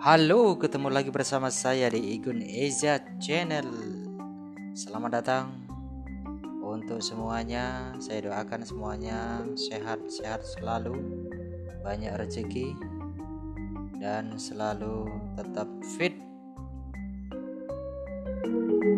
Halo, ketemu lagi bersama saya di Igun Eza Channel. Selamat datang untuk semuanya. Saya doakan semuanya sehat-sehat selalu, banyak rezeki dan selalu tetap fit. thank you